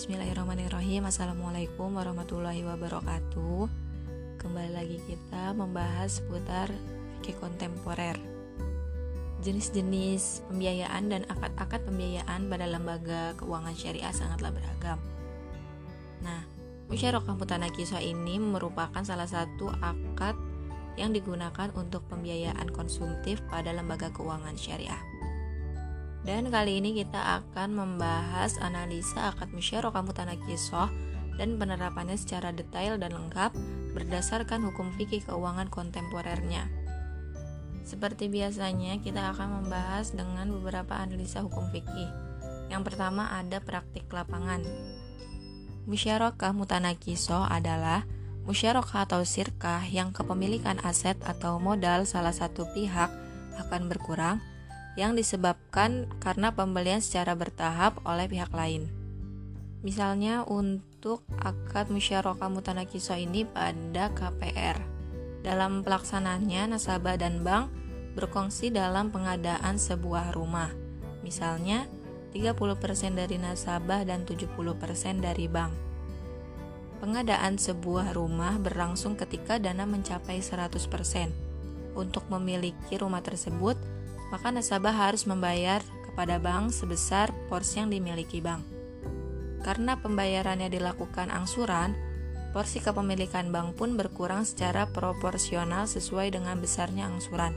Bismillahirrahmanirrahim. Assalamualaikum warahmatullahi wabarakatuh. Kembali lagi kita membahas seputar fikih kontemporer. Jenis-jenis pembiayaan dan akad-akad pembiayaan pada lembaga keuangan syariah sangatlah beragam. Nah, musyarakah mutanakisah ini merupakan salah satu akad yang digunakan untuk pembiayaan konsumtif pada lembaga keuangan syariah dan kali ini kita akan membahas analisa akad musyarakah mutanakisoh dan penerapannya secara detail dan lengkap berdasarkan hukum fikih keuangan kontemporernya. Seperti biasanya, kita akan membahas dengan beberapa analisa hukum fikih. Yang pertama ada praktik lapangan. Musyarakah mutanakisoh adalah musyarakah atau sirkah yang kepemilikan aset atau modal salah satu pihak akan berkurang yang disebabkan karena pembelian secara bertahap oleh pihak lain. Misalnya untuk akad musyarakah mutanakiso ini pada KPR. Dalam pelaksanaannya, nasabah dan bank berkongsi dalam pengadaan sebuah rumah. Misalnya, 30% dari nasabah dan 70% dari bank. Pengadaan sebuah rumah berlangsung ketika dana mencapai 100%. Untuk memiliki rumah tersebut, maka nasabah harus membayar kepada bank sebesar porsi yang dimiliki bank. Karena pembayarannya dilakukan angsuran, porsi kepemilikan bank pun berkurang secara proporsional sesuai dengan besarnya angsuran.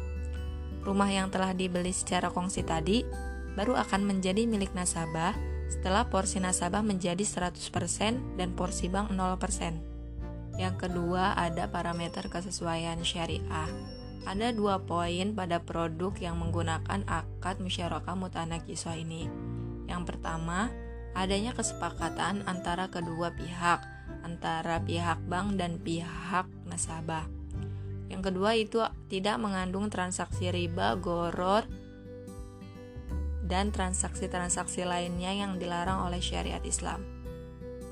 Rumah yang telah dibeli secara kongsi tadi baru akan menjadi milik nasabah setelah porsi nasabah menjadi 100% dan porsi bank 0%. Yang kedua ada parameter kesesuaian syariah. Ada dua poin pada produk yang menggunakan akad musyarakah mutanakisah ini. Yang pertama, adanya kesepakatan antara kedua pihak, antara pihak bank dan pihak nasabah. Yang kedua itu tidak mengandung transaksi riba, goror, dan transaksi-transaksi lainnya yang dilarang oleh syariat Islam.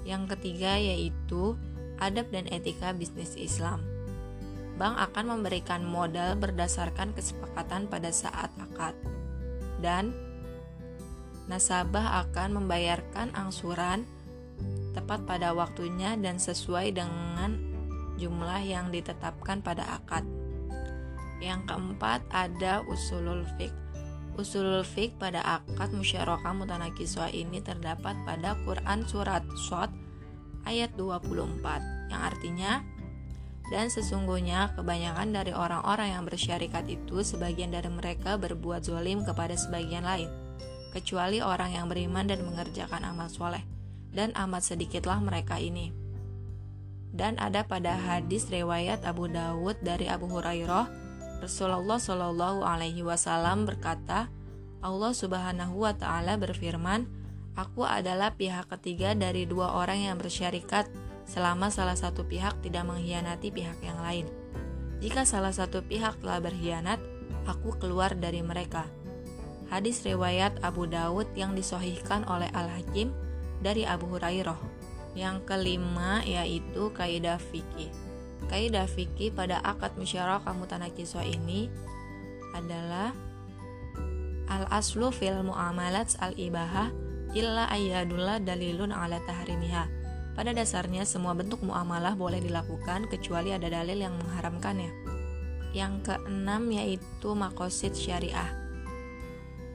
Yang ketiga yaitu adab dan etika bisnis Islam bank akan memberikan modal berdasarkan kesepakatan pada saat akad. Dan nasabah akan membayarkan angsuran tepat pada waktunya dan sesuai dengan jumlah yang ditetapkan pada akad. Yang keempat ada usulul fiqh. Usulul fiqh pada akad musyarakah mutanakiswa ini terdapat pada Quran surat Shod ayat 24 yang artinya dan sesungguhnya kebanyakan dari orang-orang yang bersyarikat itu sebagian dari mereka berbuat zolim kepada sebagian lain, kecuali orang yang beriman dan mengerjakan amal soleh, dan amat sedikitlah mereka ini. Dan ada pada hadis riwayat Abu Dawud dari Abu Hurairah, Rasulullah Shallallahu Alaihi Wasallam berkata, Allah Subhanahu Wa Taala berfirman, Aku adalah pihak ketiga dari dua orang yang bersyarikat selama salah satu pihak tidak mengkhianati pihak yang lain. Jika salah satu pihak telah berkhianat, aku keluar dari mereka. Hadis riwayat Abu Dawud yang disohihkan oleh Al-Hakim dari Abu Hurairah. Yang kelima yaitu kaidah fikih. Kaidah fikih pada akad musyarakah mutanakiswa ini adalah al-aslu fil muamalat al-ibahah illa ayyadullah dalilun ala tahrimiha pada dasarnya semua bentuk muamalah boleh dilakukan kecuali ada dalil yang mengharamkannya. Yang keenam yaitu makosid syariah.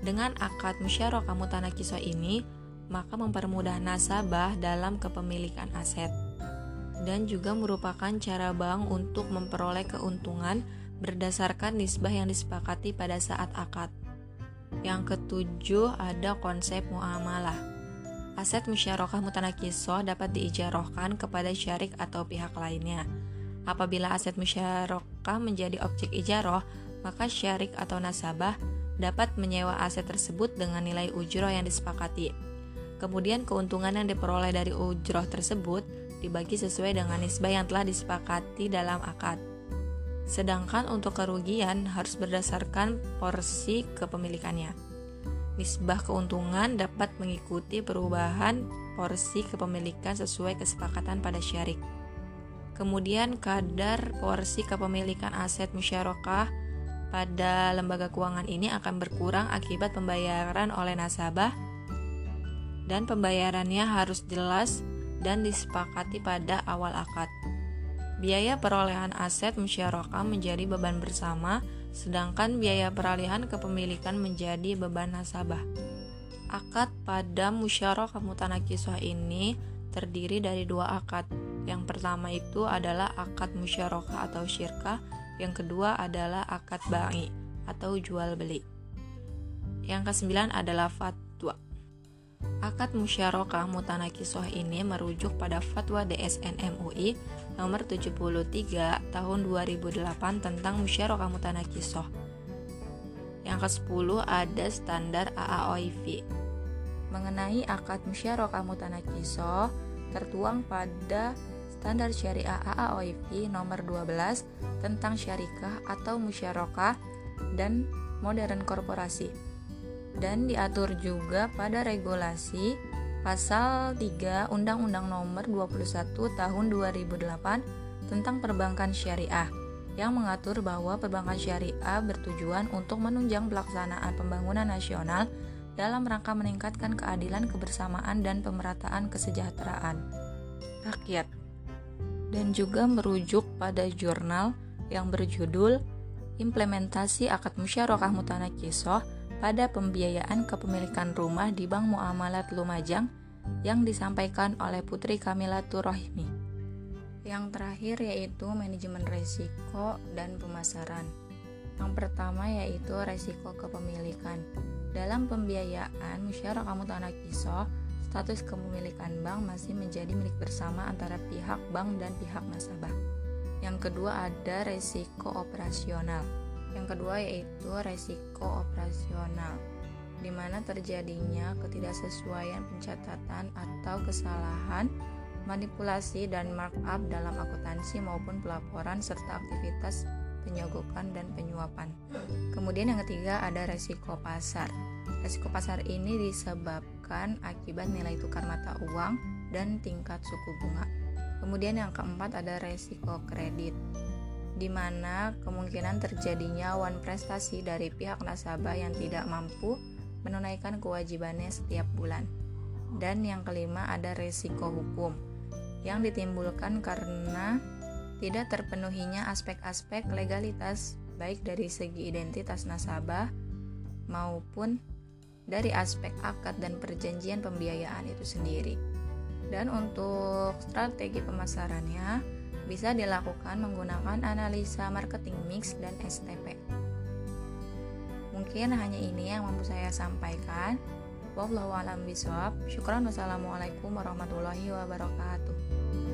Dengan akad musyarakah mutanakisah ini, maka mempermudah nasabah dalam kepemilikan aset dan juga merupakan cara bank untuk memperoleh keuntungan berdasarkan nisbah yang disepakati pada saat akad. Yang ketujuh ada konsep muamalah. Aset musyarakah mutanakisoh dapat diijarohkan kepada syarik atau pihak lainnya. Apabila aset musyarakah menjadi objek ijaroh, maka syarik atau nasabah dapat menyewa aset tersebut dengan nilai ujroh yang disepakati. Kemudian keuntungan yang diperoleh dari ujroh tersebut dibagi sesuai dengan nisbah yang telah disepakati dalam akad. Sedangkan untuk kerugian harus berdasarkan porsi kepemilikannya. Nisbah keuntungan dapat mengikuti perubahan porsi kepemilikan sesuai kesepakatan pada syarik. Kemudian kadar porsi kepemilikan aset musyarakah pada lembaga keuangan ini akan berkurang akibat pembayaran oleh nasabah dan pembayarannya harus jelas dan disepakati pada awal akad. Biaya perolehan aset musyarakah menjadi beban bersama, sedangkan biaya peralihan kepemilikan menjadi beban nasabah. Akad pada musyarakah mutanakisah ini terdiri dari dua akad. Yang pertama itu adalah akad musyarakah atau syirkah, yang kedua adalah akad ba'i atau jual beli. Yang kesembilan adalah fatwa. Akad musyarakah mutanakisah ini merujuk pada fatwa DSN MUI nomor 73 tahun 2008 tentang musyarakah mutanakisah. Yang ke-10 ada standar AAOIV. Mengenai akad musyarakah mutanakisah tertuang pada standar syariah AAOIV nomor 12 tentang syarikah atau musyarakah dan modern korporasi dan diatur juga pada regulasi pasal 3 Undang-Undang Nomor 21 Tahun 2008 tentang perbankan syariah yang mengatur bahwa perbankan syariah bertujuan untuk menunjang pelaksanaan pembangunan nasional dalam rangka meningkatkan keadilan, kebersamaan, dan pemerataan kesejahteraan rakyat dan juga merujuk pada jurnal yang berjudul Implementasi Akad Musyarakah Mutanakisah pada pembiayaan kepemilikan rumah di Bank Muamalat Lumajang yang disampaikan oleh Putri Kamila Turahmi. Yang terakhir yaitu manajemen resiko dan pemasaran. Yang pertama yaitu resiko kepemilikan. Dalam pembiayaan musyarakah mutanakisah, status kepemilikan bank masih menjadi milik bersama antara pihak bank dan pihak nasabah. Yang kedua ada resiko operasional yang kedua yaitu resiko operasional, di mana terjadinya ketidaksesuaian pencatatan atau kesalahan, manipulasi dan markup dalam akuntansi maupun pelaporan serta aktivitas penyogokan dan penyuapan. Kemudian yang ketiga ada resiko pasar. Resiko pasar ini disebabkan akibat nilai tukar mata uang dan tingkat suku bunga. Kemudian yang keempat ada resiko kredit di mana kemungkinan terjadinya wan prestasi dari pihak nasabah yang tidak mampu menunaikan kewajibannya setiap bulan. Dan yang kelima ada resiko hukum yang ditimbulkan karena tidak terpenuhinya aspek-aspek legalitas baik dari segi identitas nasabah maupun dari aspek akad dan perjanjian pembiayaan itu sendiri. Dan untuk strategi pemasarannya, bisa dilakukan menggunakan analisa marketing mix dan STP. Mungkin hanya ini yang mampu saya sampaikan. Wallahu a'lam bishawab. Syukran wassalamualaikum warahmatullahi wabarakatuh.